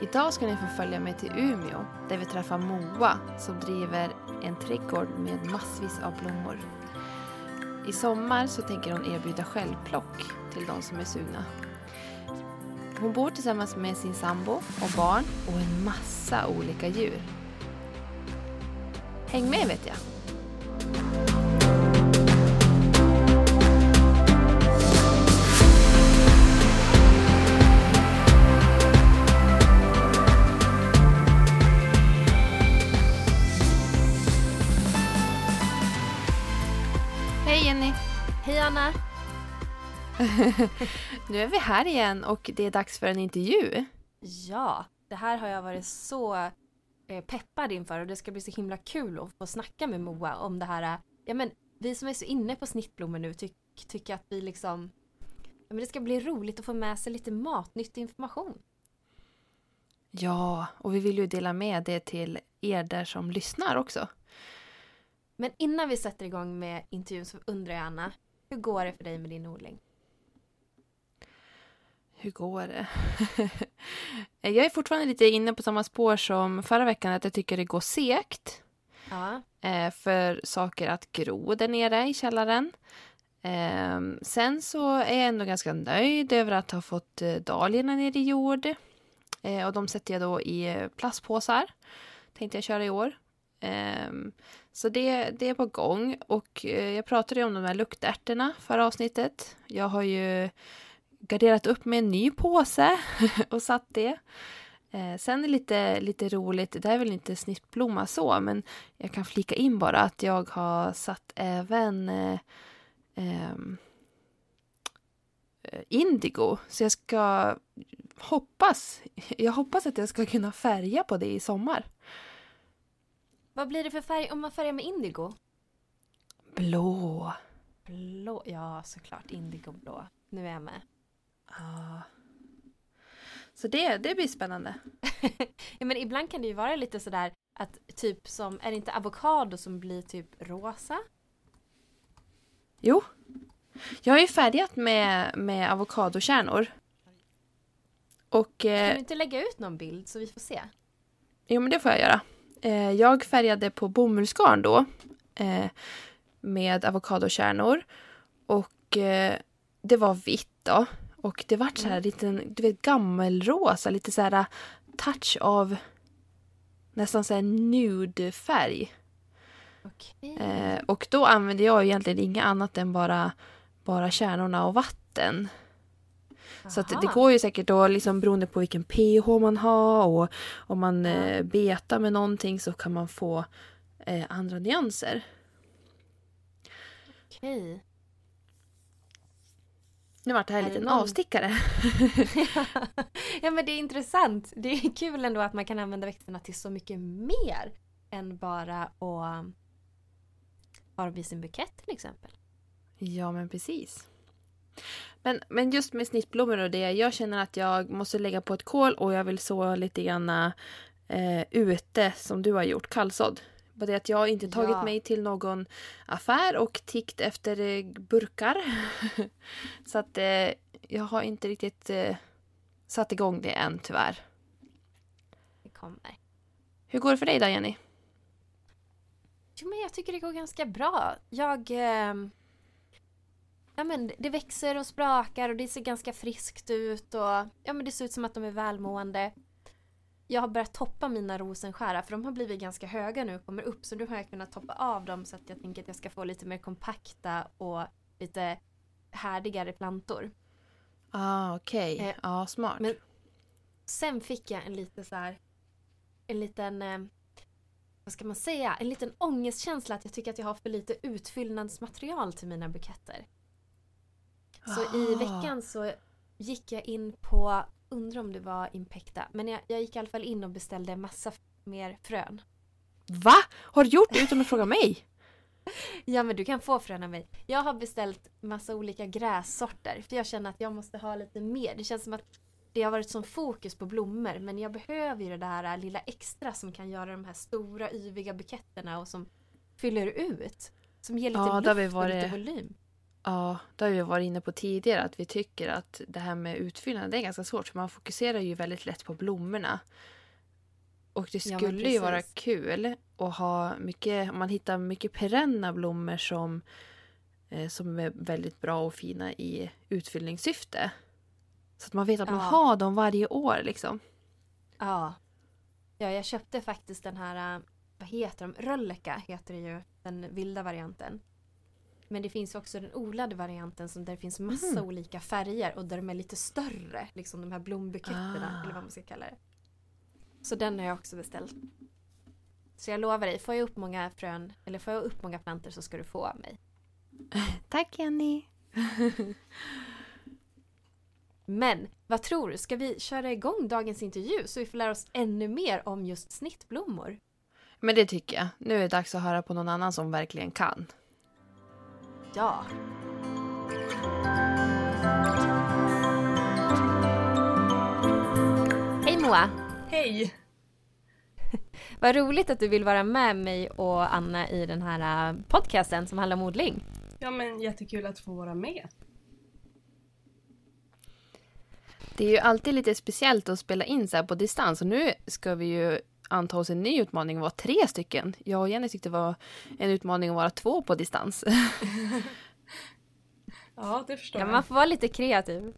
Idag ska ni få följa med till Umeå där vi träffar Moa som driver en trädgård med massvis av blommor. I sommar så tänker hon erbjuda självplock till de som är sugna. Hon bor tillsammans med sin sambo och barn och en massa olika djur. Häng med vet jag! Nu är vi här igen och det är dags för en intervju. Ja, det här har jag varit så eh, peppad inför och det ska bli så himla kul att få snacka med Moa om det här. Ja men vi som är så inne på snittblommor nu ty tycker att vi liksom ja, men det ska bli roligt att få med sig lite matnyttig information. Ja, och vi vill ju dela med det till er där som lyssnar också. Men innan vi sätter igång med intervjun så undrar jag Anna, hur går det för dig med din odling? Hur går det? jag är fortfarande lite inne på samma spår som förra veckan, att jag tycker det går segt Ja, eh, för saker att gro där nere i källaren. Eh, sen så är jag ändå ganska nöjd över att ha fått eh, dahliorna ner i jord. Eh, och de sätter jag då i plastpåsar. Tänkte jag köra i år. Ehm, så det, det är på gång. Och jag pratade ju om de här luktärtorna förra avsnittet. Jag har ju garderat upp med en ny påse och satt det. Eh, sen är det lite, lite roligt, det är väl inte snittblomma så, men jag kan flika in bara att jag har satt även eh, ehm, eh, indigo. Så jag ska hoppas, jag hoppas att jag ska kunna färga på det i sommar. vad blir det för färg om man färgar med indigo? Blå. Blå, ja såklart indigoblå. Nu är jag med. Ja. Så det, det blir spännande. ja, men ibland kan det ju vara lite sådär att typ som, är det inte avokado som blir typ rosa? Jo. Jag har ju färgat med, med avokadokärnor. Och... Kan Eh, du inte lägga ut någon bild så vi får se? Jo, men det får jag göra. Eh, jag färgade på bomullsgarn då. Eh, med avokadokärnor. Och det var vitt då. Och det vart så här liten, du vet gammelrosa, lite så här touch av nästan så här nude färg. Okej. Eh, och då använde jag egentligen inget annat än bara, bara kärnorna och vatten. Så att det Aha. går ju säkert då, liksom beroende på vilken pH man har och om man eh, betar med någonting så kan man få eh, andra nyanser. Okej. Nu vart det här Är en liten avstickare. ja men det är intressant. Det är kul ändå att man kan använda växterna till så mycket mer än bara att ha dem i sin bukett till exempel. Ja, men precis. Men, men just med snittblommor och det, jag känner att jag måste lägga på ett kol och jag vill så lite grann eh, ute som du har gjort, kallsådd. Bara det att jag inte tagit Ja. mig till någon affär och tickt efter eh, burkar. så att eh, jag har inte riktigt eh, satt igång det än tyvärr. Det kommer. Hur går det för dig då Jenny? Jo men jag tycker det går ganska bra. Jag... ehm, ja men det växer och sprakar och det ser ganska friskt ut och ja men det ser ut som att de är välmående. Jag har börjat toppa mina rosenskära för de har blivit ganska höga nu och kommer upp så nu har jag kunnat toppa av dem så att jag tänker att jag ska få lite mer kompakta och lite härdigare plantor. Ah, okej. Eh, Ja, smart. men- Sen fick jag en lite så här, en liten, eh, vad ska man säga, en liten ångestkänsla att jag tycker att jag har för lite utfyllnadsmaterial till mina buketter. Så i Ah. veckan så gick jag in på, undrar om det var Impecta, men jag, jag gick i alla fall in och beställde massa mer frön. Va? Har du gjort det utan att fråga mig? Ja men du kan få frön av mig. Jag har beställt massa olika grässorter för jag känner att jag måste ha lite mer. Det känns som att det har varit sån fokus på blommor men jag behöver ju det där lilla extra som kan göra de här stora yviga buketterna och som fyller ut. Som ger lite Ja, luft och lite volym. Ja, det har vi varit inne på tidigare att vi tycker att det här med utfyllnad är ganska svårt för man fokuserar ju väldigt lätt på blommorna. Och det Ja, skulle ju vara kul att ha mycket, man hittar mycket perenna blommor som, eh, som är väldigt bra och fina i utfyllningssyfte. Så att man vet att man Ja. har dem varje år liksom. Ja. Ja, jag köpte faktiskt den här, äh, vad heter de? Rölleka heter det ju, den vilda varianten. Men det finns också den odlade varianten som där det finns massa Mhm. olika färger och där de är lite större. Liksom de här blombuketterna Ah. eller vad man ska kalla det. Så den har jag också beställt. Så jag lovar dig, får jag upp många frön eller får jag upp många plantor så ska du få av mig. Tack Jenny! Men vad tror du, ska vi köra igång dagens intervju så vi får lära oss ännu mer om just snittblommor? Men det tycker jag. Nu är det dags att höra på någon annan som verkligen kan. Ja. Hej Moa! Hej! Vad roligt att du vill vara med mig och Anna i den här äh, podcasten som handlar om odling. Ja men jättekul att få vara med. Det är ju alltid lite speciellt att spela in så här på distans och nu ska vi ju anta oss en ny utmaning att vara tre stycken. Jag och Jenny tyckte det var en utmaning att vara två på distans. Ja, det förstår Ja, jag. man får vara lite kreativ.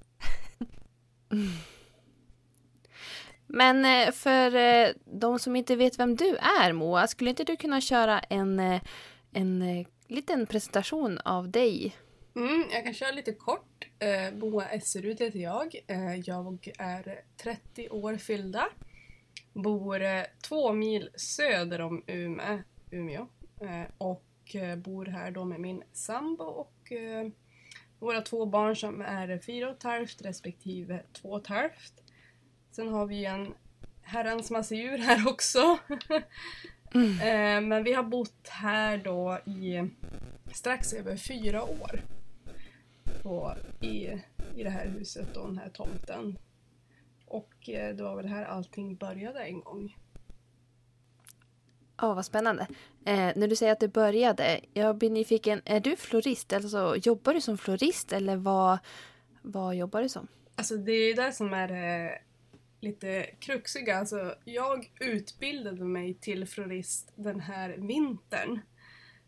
Men eh, för eh, de som inte vet vem du är Moa, skulle inte du kunna köra en, eh, en liten presentation av dig? Mm, jag kan köra lite kort. Moa Esserud heter jag. Jag är 30 år fyllda. Bor eh, två mil söder om Umeå, Umeå. Eh, och eh, bor här då med min sambo och våra två barn som är fyra och ett halvt respektive två och ett halvt. Sen har vi en herrans massa djur här också. Eh, Men vi har bott här då i strax över fyra år. På, i, I det här huset och den här tomten. Och eh, det var väl här allting började en gång. Åh, vad spännande. Eh, när du säger att du började, jag blir nyfiken. Är du florist? Alltså, jobbar du som florist eller vad, vad jobbar du som? Alltså det är det som är eh, lite kruxiga. Alltså, jag utbildade mig till florist den här vintern.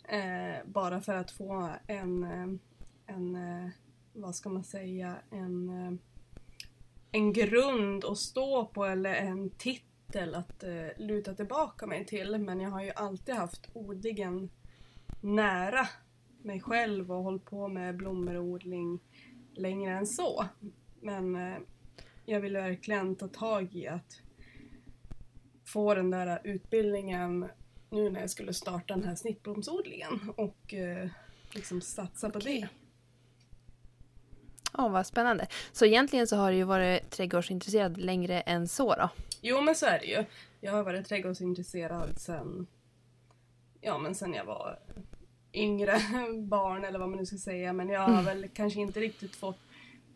Eh, bara för att få en, eh, en eh, vad ska man säga, en, en grund att stå på eller en titel att eh, luta tillbaka mig till. Men jag har ju alltid haft odlingen nära mig själv och hållit på med blommor och odling längre än så. Men eh, jag vill verkligen ta tag i att få den där utbildningen nu när jag skulle starta den här snittblomsodlingen och eh, liksom satsa på Okej. det. Åh, vad spännande. Så egentligen så har du ju varit trädgårdsintresserad längre än så då? Jo men så är det ju. Jag har varit trädgårdsintresserad sen, ja men sen jag var yngre barn eller vad man nu ska säga. Men jag har väl kanske inte riktigt fått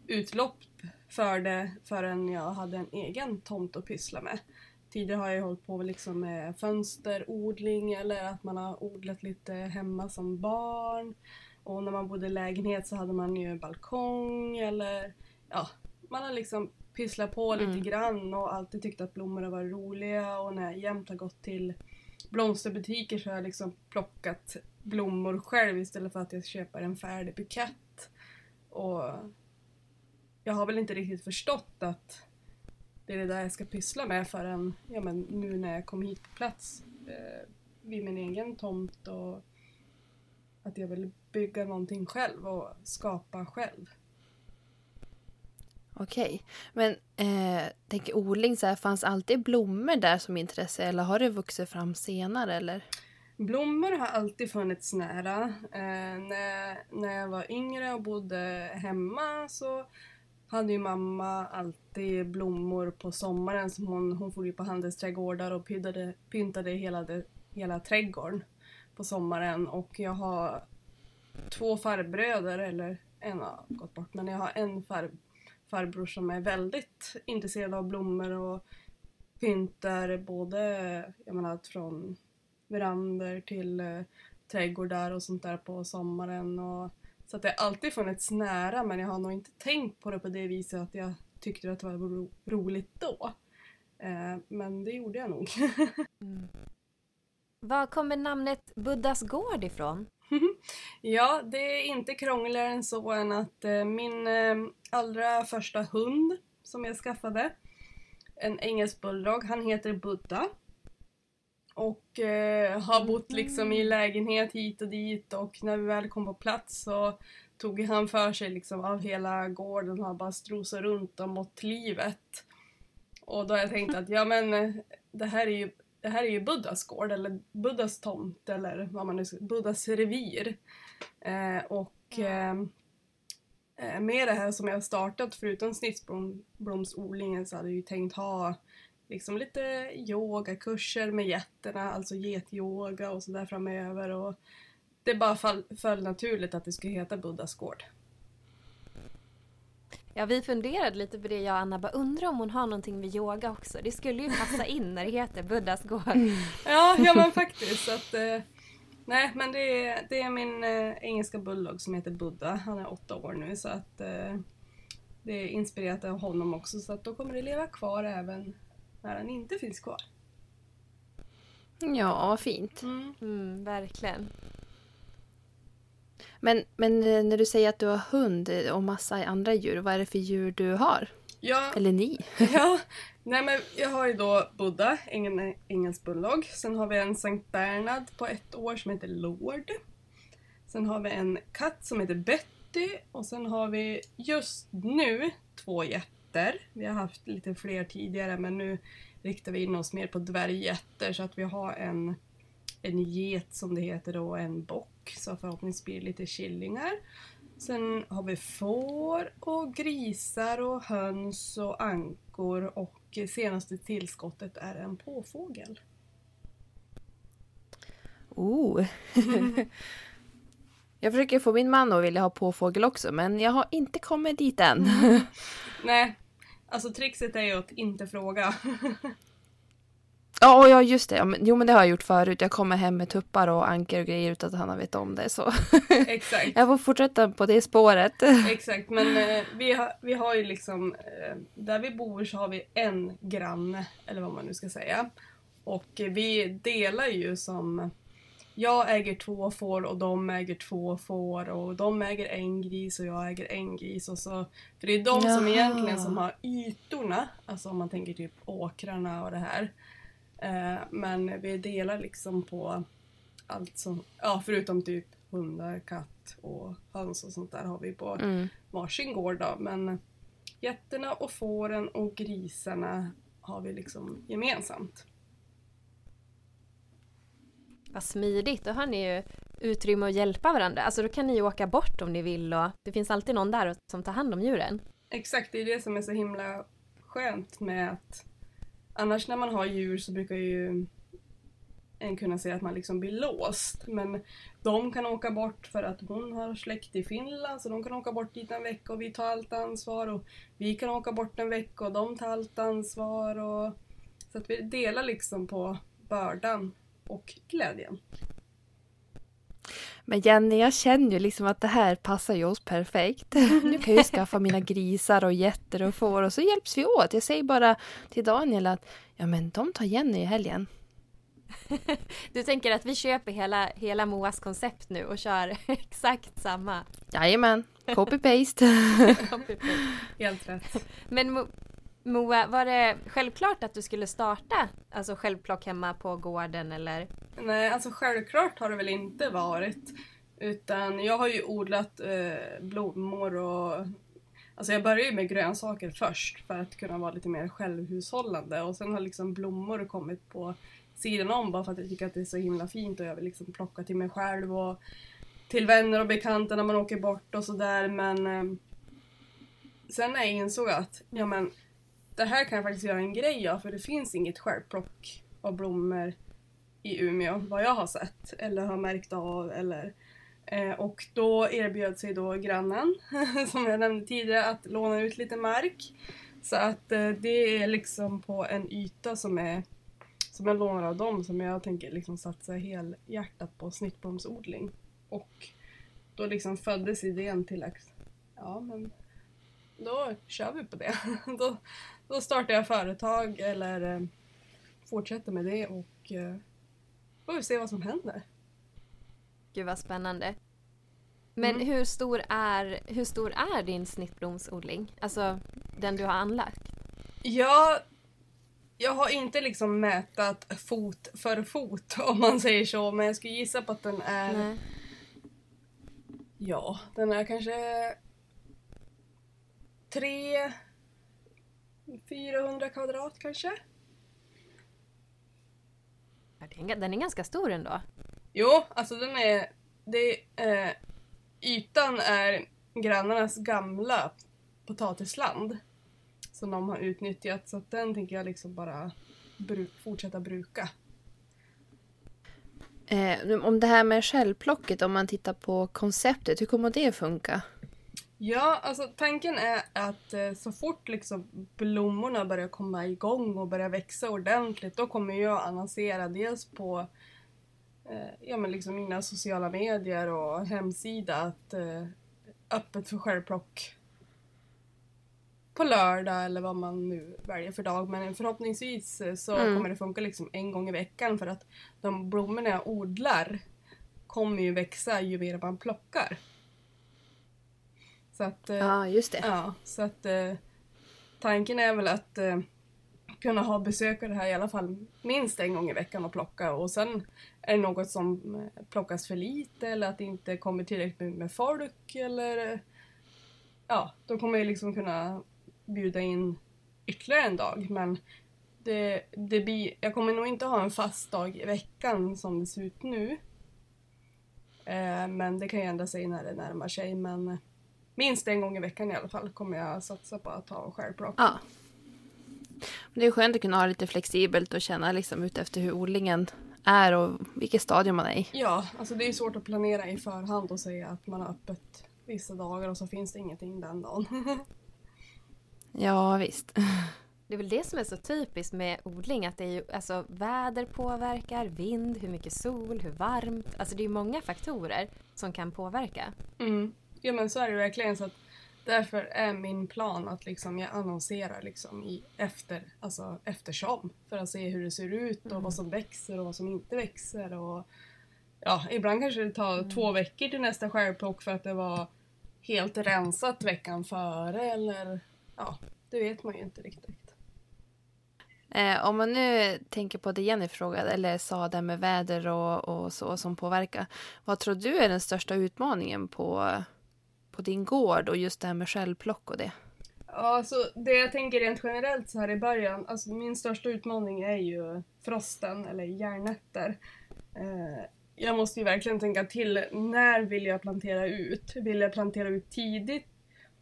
utlopp för det förrän jag hade en egen tomt att pyssla med. Tidigare har jag hållit på liksom med fönsterodling eller att man har odlat lite hemma som barn. Och när man bodde i lägenhet så hade man ju balkong eller ja, man har liksom pysslat på lite Mm. grann och alltid tyckt att blommor har varit roliga och när jag jämt har gått till blomsterbutiker så har jag liksom plockat blommor själv istället för att jag köper en färdig bukett. Och jag har väl inte riktigt förstått att det är det där jag ska pyssla med förrän ja, men nu när jag kom hit på plats eh, vid min egen tomt och att jag vill bygga någonting själv och skapa själv. Okej. Men eh, tänker odling, så här, fanns alltid blommor där som intresse eller har det vuxit fram senare eller? Blommor har alltid funnits nära. Eh, när, när jag var yngre och bodde hemma så hade ju mamma alltid blommor på sommaren. Som hon, hon får ju på handelsträdgårdar och pyntade, pyntade hela, det, hela trädgården på sommaren. Och jag har två farbröder, eller en har gått bort, men jag har en far, farbror som är väldigt intresserad av blommor och pyntar både, jag menar allt från verander till eh, trädgårdar och sånt där på sommaren. Och Så att det har alltid funnits nära men jag har nog inte tänkt på det på det viset att jag tyckte att det var ro roligt då. Eh, men det gjorde jag nog. Mm. Var kommer namnet Buddhas gård ifrån? ja, det är inte krångligare än så än att eh, min eh, allra första hund som jag skaffade, en engelsk bulldog, han heter Buddha. Och eh, har bott liksom i lägenhet hit och dit och när vi väl kom på plats så tog han för sig liksom av hela gården och bara strosade runt och mått livet. Och då har jag tänkt att ja men eh, det här är ju det här är ju Buddhas gård eller Buddhas tomt eller vad man nu ska Buddhas revir. Eh, och eh, eh, med det här som jag startat förutom snittblomsodlingen så hade jag ju tänkt ha liksom lite yogakurser med getterna, alltså getyoga och sådär framöver. Och det bara fall, föll naturligt att det skulle heta Buddhas gård. Ja, vi funderade lite på det jag och Anna, bara undrar om hon har någonting med yoga också. Det skulle ju passa in när det heter Buddhas gård. Mm. Ja, ja men faktiskt. Att, eh, nej, men det är, det är min eh, engelska bulldog som heter Buddha. Han är åtta år nu så att eh, det är inspirerat av honom också så att då kommer det leva kvar även när han inte finns kvar. Ja, vad fint. Mm. Mm, verkligen. Men, men eh, när du säger att du har hund och massa andra djur, vad är det för djur du har? Ja, Eller ni? ja, nej men jag har ju då Buddha, en engelsk bulldog. Sen har vi en Sankt Bernhard på ett år som heter Lord. Sen har vi en katt som heter Betty och sen har vi just nu två jätter. Vi har haft lite fler tidigare men nu riktar vi in oss mer på dvärgjätter så att vi har en, en get som det heter då och en bock så förhoppningsvis blir det lite killingar. Sen har vi får och grisar och höns och ankor och senaste tillskottet är en påfågel. Oh. jag försöker få min man att vilja ha påfågel också men jag har inte kommit dit än. Nej, alltså trixet är ju att inte fråga. Ja, ja just det. Jo, men det har jag gjort förut. Jag kommer hem med tuppar och ankor och grejer utan att han har vet om det. Så. Exakt. jag får fortsätta på det spåret. Exakt, men eh, vi, har, vi har ju liksom... Eh, där vi bor så har vi en granne, eller vad man nu ska säga. Och vi delar ju som... Jag äger två får och de äger två får och de äger en gris och jag äger en gris. Och så, för det är de som egentligen som har ytorna, alltså om man tänker typ åkrarna och det här. Eh, men vi delar liksom på allt som, ja förutom typ hundar, katt och höns och sånt där har vi på mm. varsin gård då. Men getterna och fåren och grisarna har vi liksom gemensamt. Vad smidigt, då har ni ju utrymme att hjälpa varandra. Alltså då kan ni ju åka bort om ni vill och det finns alltid någon där som tar hand om djuren. Exakt, det är det som är så himla skönt med att Annars när man har djur så brukar ju en kunna säga att man liksom blir låst. Men de kan åka bort för att hon har släkt i Finland så de kan åka bort dit en vecka och vi tar allt ansvar. Och vi kan åka bort en vecka och de tar allt ansvar. Och... Så att vi delar liksom på bördan och glädjen. Men Jenny, jag känner ju liksom att det här passar ju oss perfekt. Nu kan jag ju skaffa mina grisar och getter och får och så hjälps vi åt. Jag säger bara till Daniel att ja men de tar Jenny i helgen. Du tänker att vi köper hela, hela Moas koncept nu och kör exakt samma? Jajamän, copy-paste. Helt rätt. Men Moa, var det självklart att du skulle starta alltså självplock hemma på gården eller? Nej, alltså självklart har det väl inte varit. Utan jag har ju odlat eh, blommor och Alltså jag började ju med grönsaker först för att kunna vara lite mer självhushållande och sen har liksom blommor kommit på sidan om bara för att jag tycker att det är så himla fint och jag vill liksom plocka till mig själv och till vänner och bekanta när man åker bort och sådär men eh, Sen när jag insåg att ja men det här kan jag faktiskt göra en grej av för det finns inget självplock av blommor i Umeå vad jag har sett eller har märkt av eller eh, och då erbjöd sig då grannen, som jag nämnde tidigare, att låna ut lite mark. Så att eh, det är liksom på en yta som är som jag lånar av dem som jag tänker liksom satsa helhjärtat på snittblomsodling. Och då liksom föddes idén till att ja, men då kör vi på det. då, då startar jag företag eller eh, fortsätter med det och eh, får vi se vad som händer. Gud vad spännande. Men Mm. hur, stor är, hur stor är din snittblomsodling? Alltså den du har anlagt? Jag, jag har inte liksom mätat fot för fot om man säger så, men jag skulle gissa på att den är, Nej. ja, den är kanske tre 400 kvadrat kanske? Ja, det är en- Den är ganska stor ändå. Jo, alltså den är, det, eh, ytan är grannarnas gamla potatisland som de har utnyttjat så att den tänker jag liksom bara bru- fortsätta bruka. Eh, om det här med självplocket, om man tittar på konceptet, hur kommer det funka? Ja, alltså tanken är att eh, så fort liksom blommorna börjar komma igång och börjar växa ordentligt då kommer jag annonsera dels på eh, ja, men liksom mina sociala medier och hemsida att eh, öppet för självplock på lördag eller vad man nu väljer för dag. Men förhoppningsvis eh, så Mm. kommer det funka liksom en gång i veckan för att de blommorna jag odlar kommer ju växa ju mer man plockar. Så att, eh, Ja, just det. Ja, så att eh, tanken är väl att eh, kunna ha besökare här i alla fall minst en gång i veckan och plocka och sen är det något som plockas för lite eller att det inte kommer tillräckligt med, folk eller ja, då kommer jag liksom kunna bjuda in ytterligare en dag men det, det blir, jag kommer nog inte ha en fast dag i veckan som det ser ut nu. Eh, men det kan ju ändra sig när det närmar sig men minst en gång i veckan i alla fall kommer jag satsa på att ha självplock. Ja. Men Det är skönt att kunna ha lite flexibelt och känna liksom ut efter hur odlingen är och vilket stadium man är i. Ja, alltså det är svårt att planera i förhand och säga att man har öppet vissa dagar och så finns det ingenting den dagen. Ja, visst. Det är väl det som är så typiskt med odling, att det är ju, alltså, väder påverkar, vind, hur mycket sol, hur varmt. Alltså det är ju många faktorer som kan påverka. Mm. Ja men så är det verkligen så att därför är min plan att liksom jag annonserar liksom i efter, alltså eftersom för att se hur det ser ut och vad som växer och vad som inte växer och ja, ibland kanske det tar två veckor till nästa självplock för att det var helt rensat veckan före eller ja, det vet man ju inte riktigt. Eh, om man nu tänker på det Jenny frågade, eller sa det med väder och, och så som påverkar. Vad tror du är den största utmaningen på, på din gård och just det här med självplock och det? Ja, alltså det jag tänker rent generellt så här i början, alltså min största utmaning är ju frosten eller järnnätter. Eh, jag måste ju verkligen tänka till, när vill jag plantera ut? Vill jag plantera ut tidigt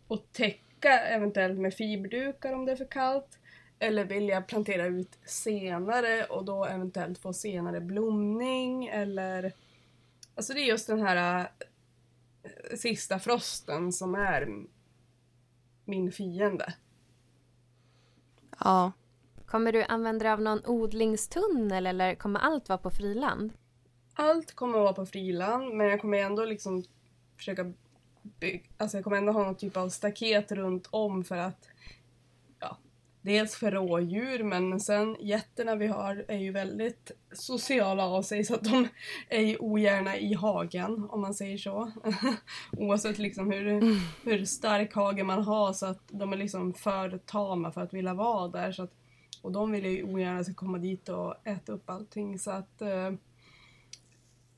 och täcka eventuellt med fiberdukar om det är för kallt? Eller vill jag plantera ut senare och då eventuellt få senare blomning eller... Alltså det är just den här sista frosten som är min fiende. Ja, Kommer du använda dig av någon odlingstunnel eller kommer allt vara på friland? Allt kommer att vara på friland men jag kommer ändå liksom försöka bygga, alltså jag kommer ändå ha någon typ av staket runt om för att dels för rådjur men sen getterna vi har är ju väldigt sociala av sig så att de är ju ogärna i hagen om man säger så. Oavsett liksom hur, hur stark hage man har så att de är liksom för tama för att vilja vara där. Så att, och de vill ju ogärna ska komma dit och äta upp allting så att eh,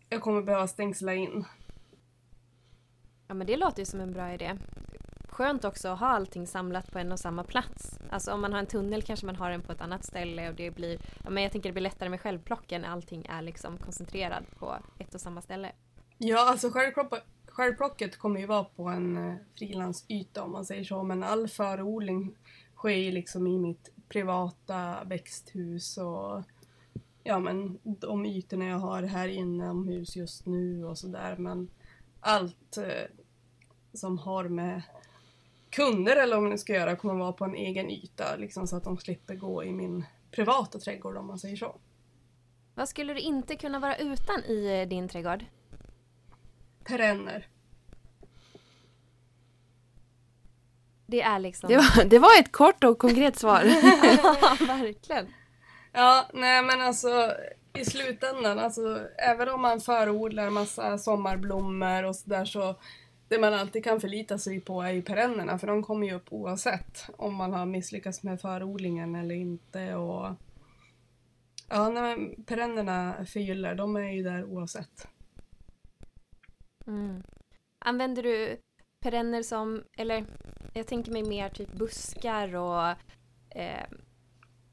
jag kommer behöva stängsla in. Ja men det låter ju som en bra idé. Skönt också att ha allting samlat på en och samma plats. Alltså om man har en tunnel kanske man har den på ett annat ställe och det blir, ja men jag tänker det blir lättare med självplocken när allting är liksom koncentrerat på ett och samma ställe. Ja, alltså självplocket kommer ju vara på en eh, frilansyta om man säger så, men all förodling sker ju liksom i mitt privata växthus och ja men de ytorna jag har här inomhus just nu och sådär men allt eh, som har med kunder eller om ni ska göra kommer vara på en egen yta liksom, så att de slipper gå i min privata trädgård om man säger så. Vad skulle du inte kunna vara utan i eh, din trädgård? Perenner. Det är liksom... Det var, det var ett kort och konkret svar. ja, verkligen. Ja, nej men alltså i slutändan, alltså, även om man förodlar massa sommarblommor och sådär så, där, så det man alltid kan förlita sig på är ju perennerna för de kommer ju upp oavsett om man har misslyckats med förodlingen eller inte och Ja, nej, perennerna förgyller, de är ju där oavsett. Mm. Använder du perenner som, eller jag tänker mig mer typ buskar och eh,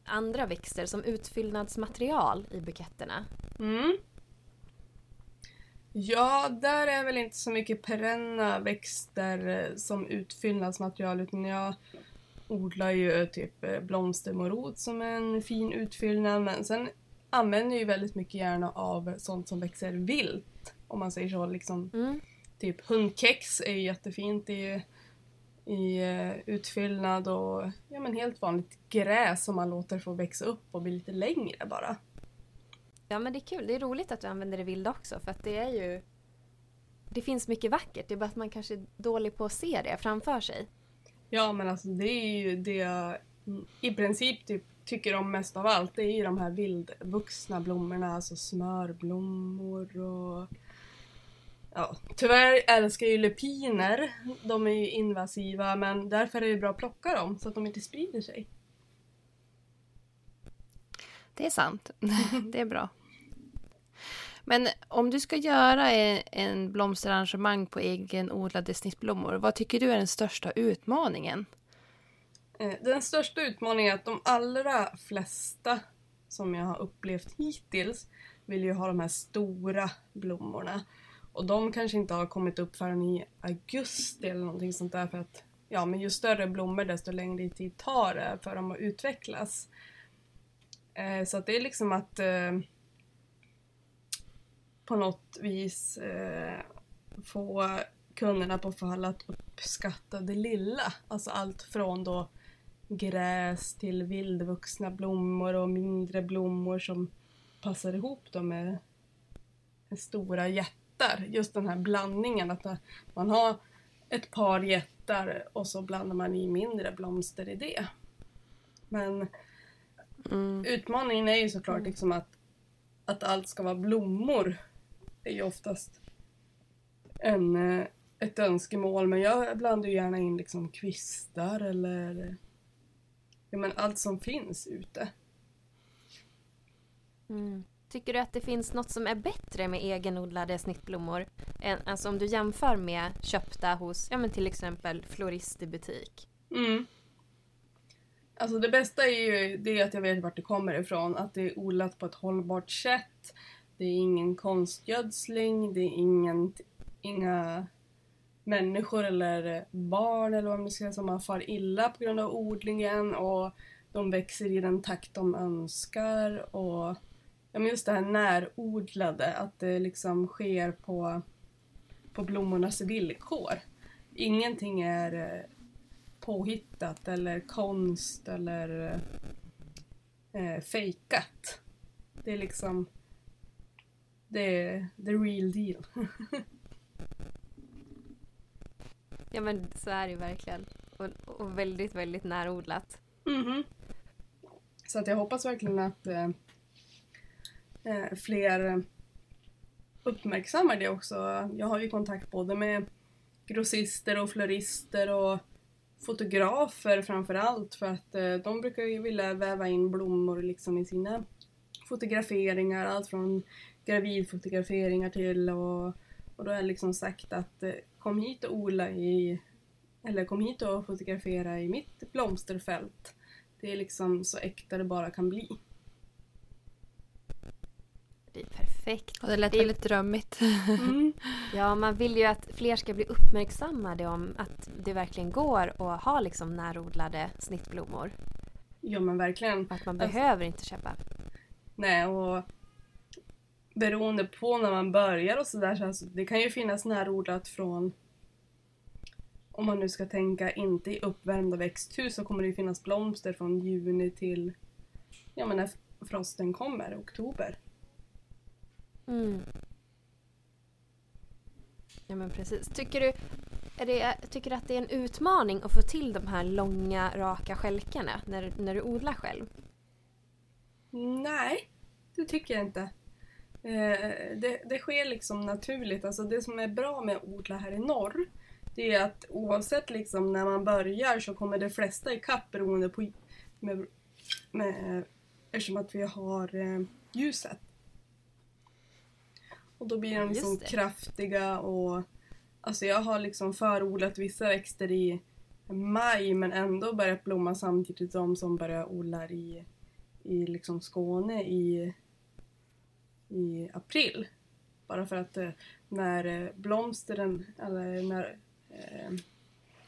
andra växter som utfyllnadsmaterial i buketterna? Mm. Ja, där är väl inte så mycket perenna växter eh, som utfyllnadsmaterial utan jag odlar ju typ eh, blomstermorot som en fin utfyllnad men sen använder jag ju väldigt mycket gärna av sånt som växer vilt. Om man säger så. Liksom, Mm. Typ hundkex är ju jättefint i, i eh, utfyllnad och ja, men helt vanligt gräs som man låter få växa upp och bli lite längre bara. Ja men det är kul, det är roligt att du använder det vilda också för att det är ju Det finns mycket vackert, det är bara att man kanske är dålig på att se det framför sig. Ja men alltså det är ju det jag i princip typ tycker om mest av allt. Det är ju de här vildvuxna blommorna, alltså smörblommor och Ja, tyvärr älskar jag ju lupiner. De är ju invasiva men därför är det ju bra att plocka dem så att de inte sprider sig. Det är sant. Det är bra. Men om du ska göra en, en blomsterarrangemang på egenodlade snittblommor, vad tycker du är den största utmaningen? Eh, Den största utmaningen är att de allra flesta som jag har upplevt hittills vill ju ha de här stora blommorna. Och de kanske inte har kommit upp förrän i augusti eller någonting sånt där för att ja, men ju större blommor desto längre tid tar det för dem att utvecklas. Eh, så att det är liksom att eh, på något vis eh, få kunderna på fall att uppskatta det lilla. Alltså allt från då gräs till vildvuxna blommor och mindre blommor som passar ihop då med med stora jättar. Just den här blandningen att man har ett par jättar och så blandar man i mindre blomster i det. Men Mm. utmaningen är ju såklart liksom att, att allt ska vara blommor. Det är ju oftast en, eh, ett önskemål men jag blandar ju gärna in liksom kvistar eller ja, men allt som finns ute. Mm. Tycker du att det finns något som är bättre med egenodlade snittblommor? Än, alltså om du jämför med köpta hos, ja men till exempel florist i butik. Mm. Alltså det bästa är ju det att jag vet vart det kommer ifrån. Att det är odlat på ett hållbart sätt. Det är ingen konstgödsling. Det är ingen, inga människor eller barn eller vad man ska säga som har far illa på grund av odlingen. Och de växer i den takt de önskar. Och ja, men just det här närodlade. Att det liksom sker på, på blommornas villkor. Ingenting är påhittat eller konst eller eh, fejkat. Det är liksom det är the real deal. Ja men så är det verkligen. Och, och väldigt, väldigt närodlat. Mhm. Så att jag hoppas verkligen att eh, eh, fler uppmärksammar det också. Jag har ju kontakt både med grossister och florister och fotografer framförallt för att eh, de brukar ju vilja väva in blommor liksom i sina fotograferingar. Allt från gravidfotograferingar till och, och då har jag liksom sagt att eh, kom hit och odla i eller kom hit och fotografera i mitt blomsterfält. Det är liksom så äkta det bara kan bli. Det är perfekt. Ja, det lät Det- väldigt drömmigt. Mm. Ja, man vill ju att fler ska bli uppmärksammade om att det verkligen går att ha liksom närodlade snittblommor. Ja men verkligen. Och att man Alltså- behöver inte köpa. Nej och beroende på när man börjar och sådär så alltså, det kan ju finnas närodlat från om man nu ska tänka inte i uppvärmda växthus så kommer det ju finnas blomster från juni till ja men när frosten kommer, oktober. Mm. Ja men precis. Tycker du, är det, tycker du att det är en utmaning att få till de här långa raka skälkarna när, när du odlar själv? Nej, det tycker jag inte. Eh, det, det sker liksom naturligt. Alltså det som är bra med att odla här i norr det är att oavsett liksom när man börjar så kommer de flesta ikapp beroende på med, med, eftersom att vi har eh, ljuset. Och då blir de liksom kraftiga och alltså jag har liksom förodlat vissa växter i maj men ändå börjat blomma samtidigt som som börjar odla i, i liksom Skåne i, i april. Bara för att eh, när eh, blomstren, eller när eh,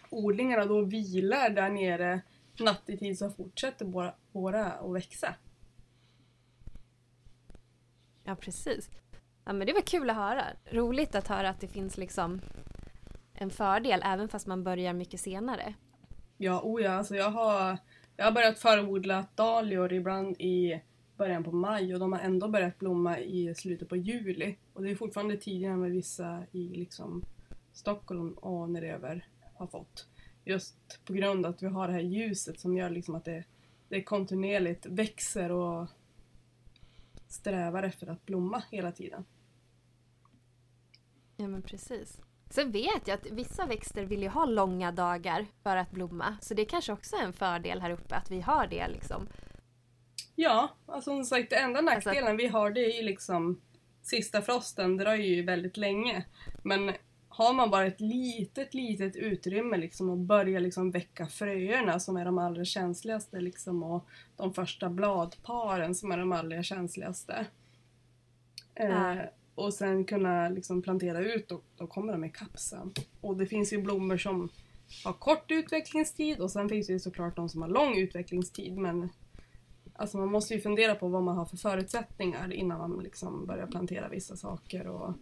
odlingarna då vilar där nere nattetid så fortsätter våra, våra att växa. Ja precis. Ja men det var kul att höra. Roligt att höra att det finns liksom en fördel även fast man börjar mycket senare. Ja, oh ja, alltså jag har, jag har börjat förodla dahlior ibland i början på maj och de har ändå börjat blomma i slutet på juli. Och det är fortfarande tidigare än vad vissa i liksom Stockholm och neröver har fått. Just på grund av att vi har det här ljuset som gör liksom att det, det kontinuerligt växer och strävar efter att blomma hela tiden. Ja men precis. Sen vet jag att vissa växter vill ju ha långa dagar för att blomma. Så det kanske också är en fördel här uppe att vi har det liksom. Ja, alltså som sagt det enda nackdelen alltså... vi har det är ju liksom sista frosten dröjer ju väldigt länge. Men har man bara ett litet, litet utrymme liksom och börjar liksom väcka fröerna som är de allra känsligaste liksom och de första bladparen som är de allra känsligaste. Mm. Eh, och sen kunna liksom plantera ut och då kommer de ikapp sen. Och det finns ju blommor som har kort utvecklingstid och sen finns det ju såklart de som har lång utvecklingstid men Alltså man måste ju fundera på vad man har för förutsättningar innan man liksom börjar plantera vissa saker och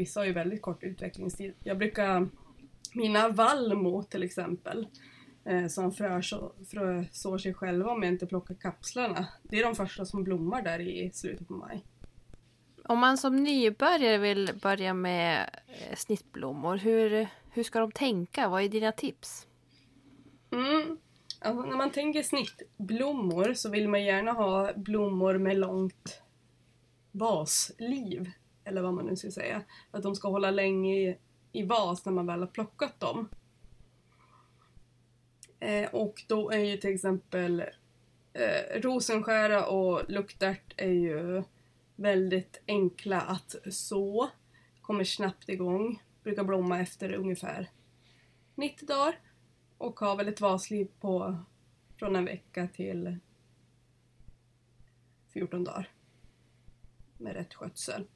Vissa har ju väldigt kort utvecklingstid. Jag brukar, mina vallmo till exempel, eh, som frösår sig själva om jag inte plockar kapslarna. Det är de första som blommar där i slutet på maj. Om man som nybörjare vill börja med eh, snittblommor, hur, hur ska de tänka? Vad är dina tips? Mm. Alltså, när man tänker snittblommor så vill man gärna ha blommor med långt vasliv eller vad man nu ska säga. Att de ska hålla länge i, i vas när man väl har plockat dem. Eh, och då är ju till exempel eh, rosenskära och luktärt är ju väldigt enkla att så. Kommer snabbt igång. Brukar blomma efter ungefär 90 dagar. Och har väl ett vasliv på från en vecka till 14 dagar. Med rätt skötsel.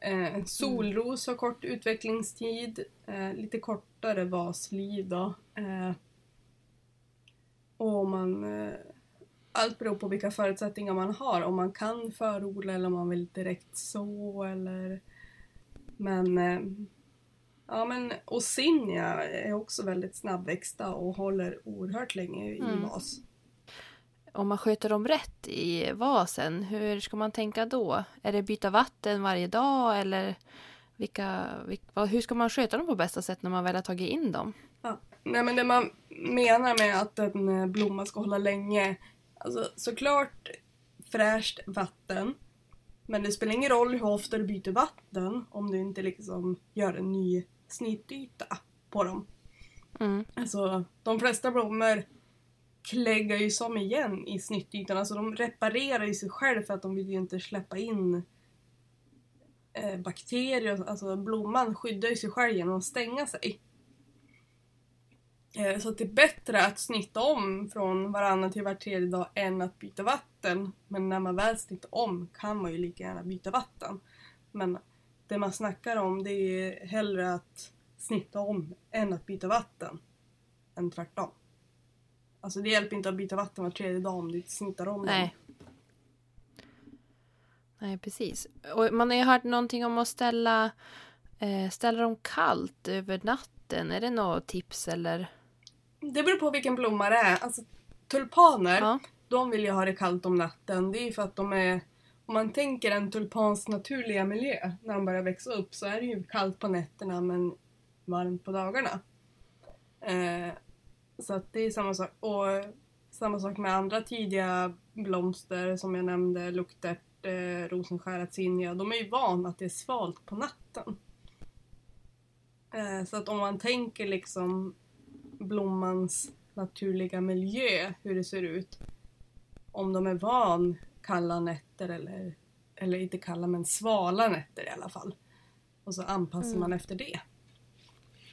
Eh, solros har kort utvecklingstid, eh, lite kortare vasliv då. Eh, och man, eh, allt beror på vilka förutsättningar man har, om man kan förodla eller om man vill direkt så eller... Men... Eh, ja men Osinnia är också väldigt snabbväxta och håller oerhört länge i mm. vas om man sköter dem rätt i vasen, hur ska man tänka då? Är det byta vatten varje dag eller vilka, vilka, hur ska man sköta dem på bästa sätt när man väl har tagit in dem? Ja. Nej, men det man menar med att en eh, blomma ska hålla länge, alltså såklart fräscht vatten. Men det spelar ingen roll hur ofta du byter vatten om du inte liksom gör en ny snittyta på dem. Mm. Alltså de flesta blommor kläggar ju som igen i snittytan. Alltså de reparerar ju sig själv för att de vill ju inte släppa in eh, bakterier. Alltså blomman skyddar ju sig själv genom att stänga sig. Eh, så så det är bättre att snitta om från varannan till var tredje dag än att byta vatten. Men när man väl snittar om kan man ju lika gärna byta vatten. Men det man snackar om det är hellre att snitta om än att byta vatten. Än tvärtom. Alltså det hjälper inte att byta vatten var tredje dag om du inte snittar om Nej. Nej, precis. Och man har ju hört någonting om att ställa, eh, ställa dem kallt över natten. Är det något tips eller? Det beror på vilken blomma det är. Alltså tulpaner, ja. de vill ju ha det kallt om natten. Det är för att de är om man tänker en tulpans naturliga miljö när de börjar växa upp så är det ju kallt på nätterna men varmt på dagarna. Eh, så att det är samma sak. Och samma sak med andra tidiga blomster som jag nämnde, luktärt, eh, rosenskära, zinnia. De är ju vana att det är svalt på natten. Eh, så att om man tänker liksom blommans naturliga miljö, hur det ser ut. Om de är van kalla nätter eller, eller inte kalla men svala nätter i alla fall. Och så anpassar Mm. man efter det.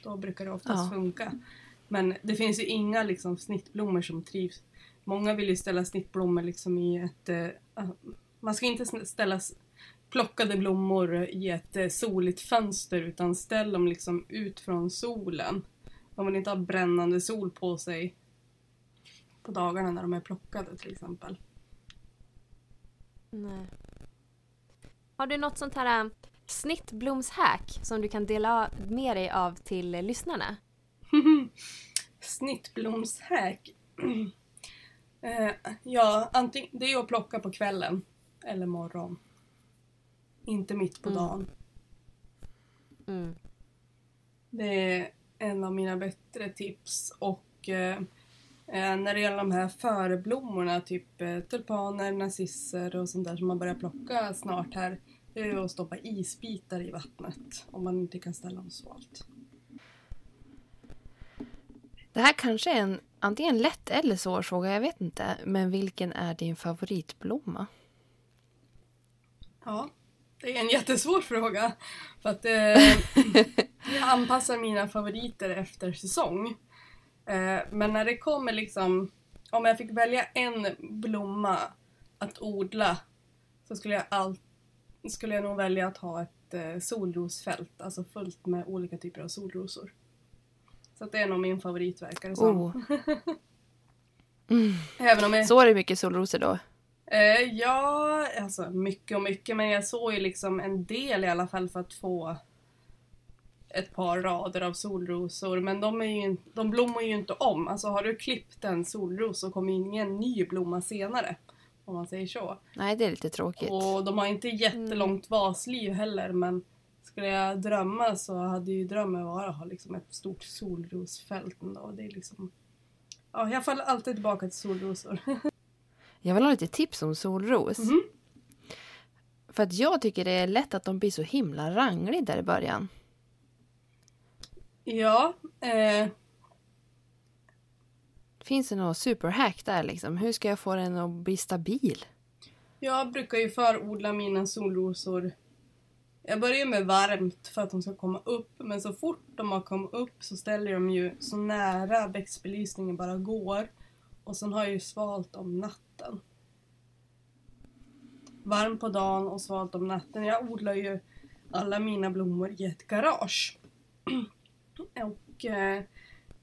Då brukar det oftast Ja. funka. Men det finns ju inga liksom, snittblommor som trivs. Många vill ju ställa snittblommor liksom i ett... eh, man ska inte ställa plockade blommor i ett eh, soligt fönster utan ställ dem liksom ut från solen. De vill inte ha brännande sol på sig på dagarna när de är plockade till exempel. Nej. Har du något sånt här äh, snittblomshack som du kan dela med dig av till lyssnarna? Snittblomshack. eh, ja, antingen, det är att plocka på kvällen eller morgon. Inte mitt på Mm. dagen. Mm. Det är en av mina bättre tips. Och eh, eh, när det gäller de här förblommorna, typ eh, tulpaner, narcisser och sånt där som man börjar plocka snart här. Det är att stoppa isbitar i vattnet om man inte kan ställa dem svalt. Det här kanske är en antingen lätt eller svår fråga, jag vet inte. Men vilken är din favoritblomma? Ja, det är en jättesvår fråga. För att eh, jag anpassar mina favoriter efter säsong. Eh, men när det kommer liksom, om jag fick välja en blomma att odla så skulle jag, all, skulle jag nog välja att ha ett eh, solrosfält, alltså fullt med olika typer av solrosor. Så det är nog min favorit verkar det som. Oh. Mm. Även om jag... Så är det mycket solrosor då? Eh, ja, alltså mycket och mycket, men jag såg ju liksom en del i alla fall för att få ett par rader av solrosor. Men de, är ju, de blommar ju inte om. Alltså har du klippt en solros så kommer ingen ny blomma senare. Om man säger så. Nej, det är lite tråkigt. Och de har inte jättelångt vasliv heller men skulle jag drömma så hade ju drömmen varit att ha liksom ett stort solrosfält ändå. Det är liksom... Ja, jag faller alltid tillbaka till solrosor. Jag vill ha lite tips om solros. Mhm. För att jag tycker det är lätt att de blir så himla rangliga där i början. Ja, eh, Finns det något superhack där liksom? Hur ska jag få den att bli stabil? Jag brukar ju förodla mina solrosor. Jag börjar med varmt för att de ska komma upp, men så fort de har kommit upp så ställer jag dem ju så nära växtbelysningen bara går. Och sen har jag ju svalt om natten. Varmt på dagen och svalt om natten. Jag odlar ju alla mina blommor i ett garage. och eh,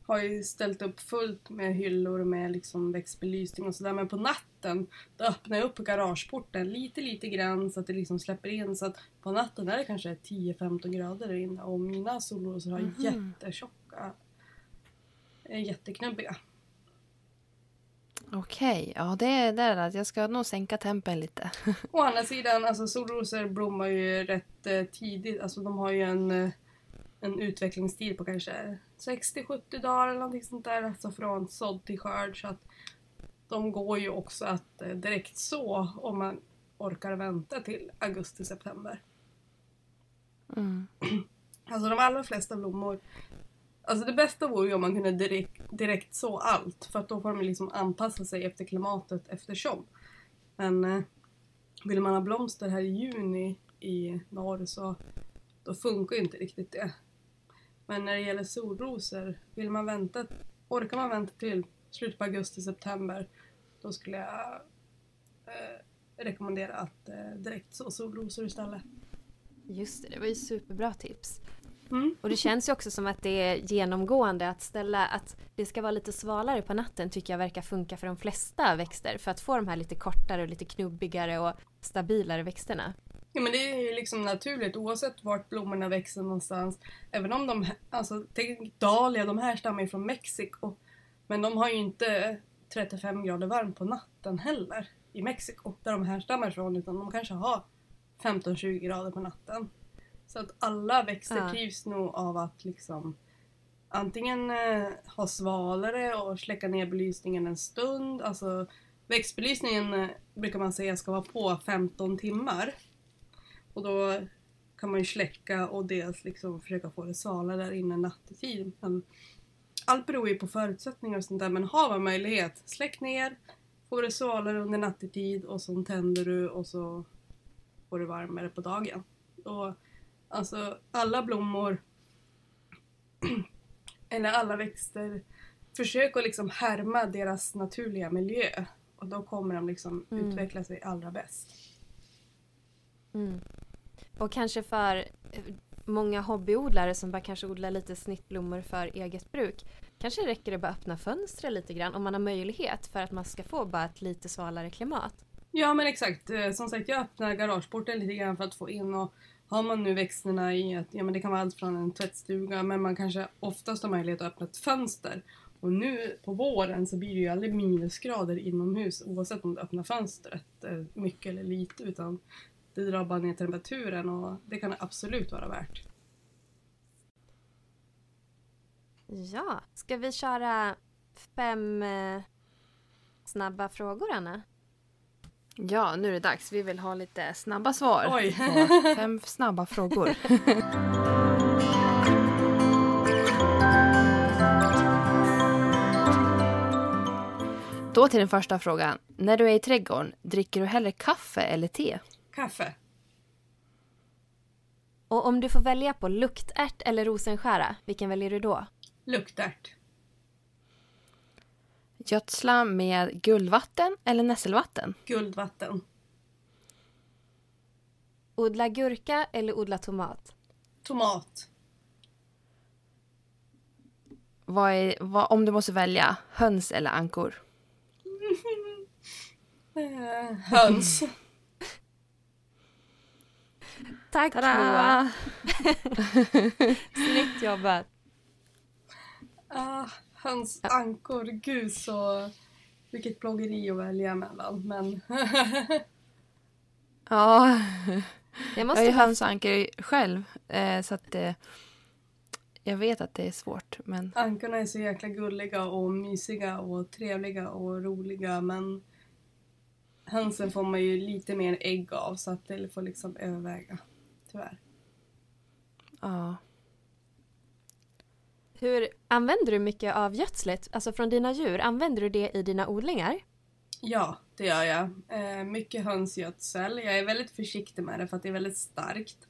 har ju ställt upp fullt med hyllor med liksom växtbelysning och sådär. Men på natten då öppnar jag upp garageporten lite, lite grann så att det liksom släpper in. Så att på natten är det kanske 10-15 grader där inne och mina solrosor har mm. jättetjocka, jätteknubbiga. Okej, ja det är där att jag ska nog sänka tempen lite. Å andra sidan, alltså solrosor blommar ju rätt eh, tidigt. Alltså de har ju en, eh, en utvecklingstid på kanske 60-70 dagar eller någonting sånt där. Alltså från sådd till skörd. Så att de går ju också att eh, direkt så om man orkar vänta till augusti-september. Mm. Alltså de allra flesta blommor. Alltså det bästa vore ju om man kunde direkt, direkt så allt. För att då får de liksom anpassa sig efter klimatet eftersom. Men eh, vill man ha blomster här i juni i norr så då funkar ju inte riktigt det. Men när det gäller solrosor, vill man vänta, orkar man vänta till slutet på augusti-september då skulle jag eh, rekommendera att eh, direkt så solrosor istället. Just det, det var ju superbra tips. Mm. Och det känns ju också som att det är genomgående att ställa att det ska vara lite svalare på natten tycker jag verkar funka för de flesta växter för att få de här lite kortare och lite knubbigare och stabilare växterna. Ja men det är ju liksom naturligt oavsett vart blommorna växer någonstans. Även om de, alltså tänk Dahlia, de här stammar ju från Mexiko. Men de har ju inte 35 grader varmt på natten heller i Mexiko, där de härstammar ifrån. Utan de kanske har 15-20 grader på natten. Så att alla växter Ja. trivs nog av att liksom antingen eh, ha svalare och släcka ner belysningen en stund. Alltså växtbelysningen eh, brukar man säga ska vara på 15 timmar. Och då kan man ju släcka och dels liksom försöka få det svalare där inne nattetid. Men allt beror ju på förutsättningar och sånt där men har man möjlighet, släck ner, får det svalare under nattetid och så tänder du och så får du varmare på dagen. Och alltså alla blommor eller alla växter, försök att liksom härma deras naturliga miljö. Och då kommer de liksom Mm. utveckla sig allra bäst. Mm. Och kanske för eh, många hobbyodlare som bara kanske odlar lite snittblommor för eget bruk. Kanske räcker det bara att öppna fönstret lite grann om man har möjlighet för att man ska få bara ett lite svalare klimat. Ja men exakt, eh, som sagt jag öppnar garageporten lite grann för att få in och har man nu växterna i att, ja men det kan vara allt från en tvättstuga men man kanske oftast har möjlighet att öppna ett fönster. Och nu på våren så blir det ju aldrig minusgrader inomhus oavsett om du öppnar fönstret eh, mycket eller lite utan det drar bara ner temperaturen och det kan absolut vara värt. Ja, ska vi köra fem eh, snabba frågor Anna? Ja, nu är det dags. Vi vill ha lite snabba svar. Oj. på Fem snabba frågor. Då till den första frågan. När du är i trädgården, dricker du hellre kaffe eller te? Kaffe. Och om du får välja på luktärt eller rosenskära, vilken väljer du då? Luktärt. Gödsla med guldvatten eller nässelvatten? Guldvatten. Odla gurka eller odla tomat? Tomat. Vad är, vad, om du måste välja, höns eller ankor? Höns. Tack Moa! Tada! Snyggt jobbat! Ah, höns, ankor, gud så... Vilket bloggeri att välja mellan. Men Ja, Jag jag måste är bara höns och ankor själv. Eh, så att eh, jag vet att det är svårt. Men ankorna är så jäkla gulliga och mysiga och trevliga och roliga men hönsen får man ju lite mer ägg av så att det får liksom överväga. Tyvärr. ja. Hur använder du mycket av gödslet, alltså från dina djur? Använder du det i dina odlingar? Ja, det gör jag. Eh, mycket hönsgödsel. Jag är väldigt försiktig med det för att det är väldigt starkt.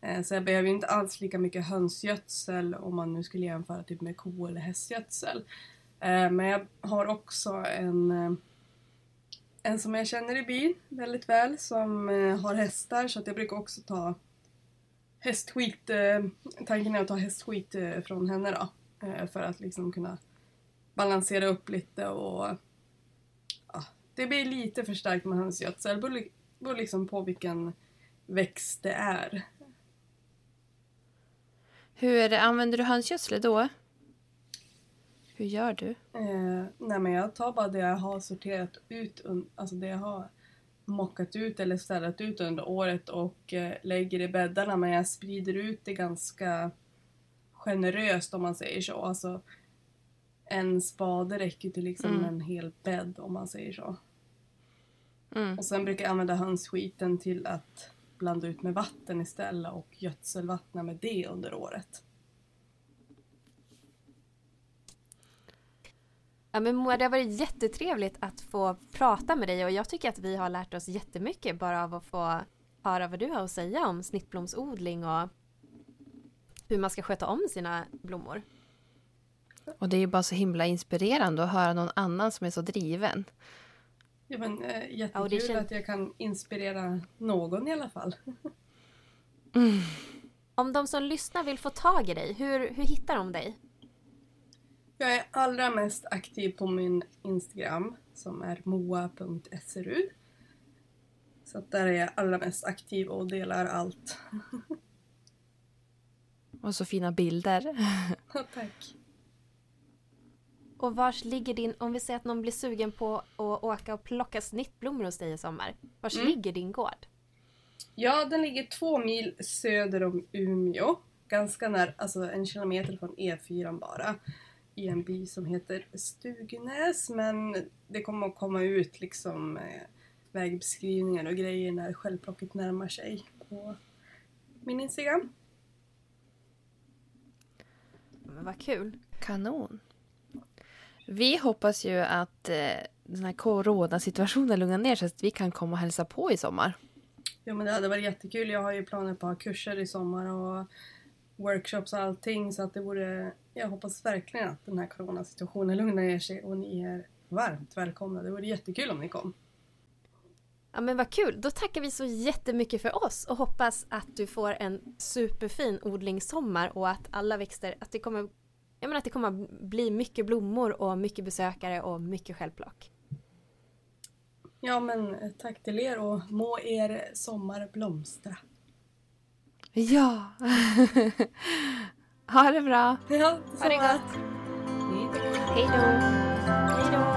Eh, så jag behöver inte alls lika mycket hönsgödsel om man nu skulle jämföra typ med ko eller hästgödsel. Eh, men jag har också en, en som jag känner i byn väldigt väl som har hästar så att jag brukar också ta hästskit. Eh, tanken är att ta hästskit eh, från henne då. Eh, för att liksom kunna balansera upp lite och ja, det blir lite för starkt med hönsgödsel. Det beror li- beror liksom på vilken växt det är. Hur använder du hönsgödsel då? Hur gör du? Eh, nej men jag tar bara det jag har sorterat ut, alltså det jag har mockat ut eller städat ut under året och eh, lägger i bäddarna men jag sprider ut det ganska generöst om man säger så. Alltså en spade räcker till liksom Mm. en hel bädd om man säger så. Mm. Och sen brukar jag använda hönsskiten till att blanda ut med vatten istället och gödselvattna med det under året. Ja men Moa, det har varit jättetrevligt att få prata med dig och jag tycker att vi har lärt oss jättemycket bara av att få höra vad du har att säga om snittblomsodling och hur man ska sköta om sina blommor. Och det är ju bara så himla inspirerande att höra någon annan som är så driven. Ja, men, Ja, jättekul och det kän- att jag kan inspirera någon i alla fall. Om de som lyssnar vill få tag i dig, hur, hur hittar de dig? Jag är allra mest aktiv på min Instagram som är moa.srud. Så att där är jag allra mest aktiv och delar allt. Och så fina bilder. Tack. Och vars ligger din, om vi säger att någon blir sugen på att åka och plocka snittblommor hos dig i sommar. Vars Mm. ligger din gård? Ja, den ligger två mil söder om Umeå. ganska nära, alltså en kilometer från E4 bara. I en by som heter Stugnäs men det kommer att komma ut liksom eh, vägbeskrivningar och grejer när självplocket närmar sig på min Instagram. Men vad kul. Kanon. Vi hoppas ju att eh, den här coronasituationen lugnar ner sig så att vi kan komma och hälsa på i sommar. Ja men det hade varit jättekul. Jag har ju planer på att ha kurser i sommar och workshops och allting så att det vore... Jag hoppas verkligen att den här coronasituationen lugnar ner sig och ni är varmt välkomna. Det vore jättekul om ni kom. Ja men vad kul, då tackar vi så jättemycket för oss och hoppas att du får en superfin odlingssommar och att alla växter, att det kommer, jag menar att det kommer bli mycket blommor och mycket besökare och mycket självplock. Ja men tack till er och må er sommar blomstra. Ja. ha det bra. Ja, ha det gott. Hej då. Hej då.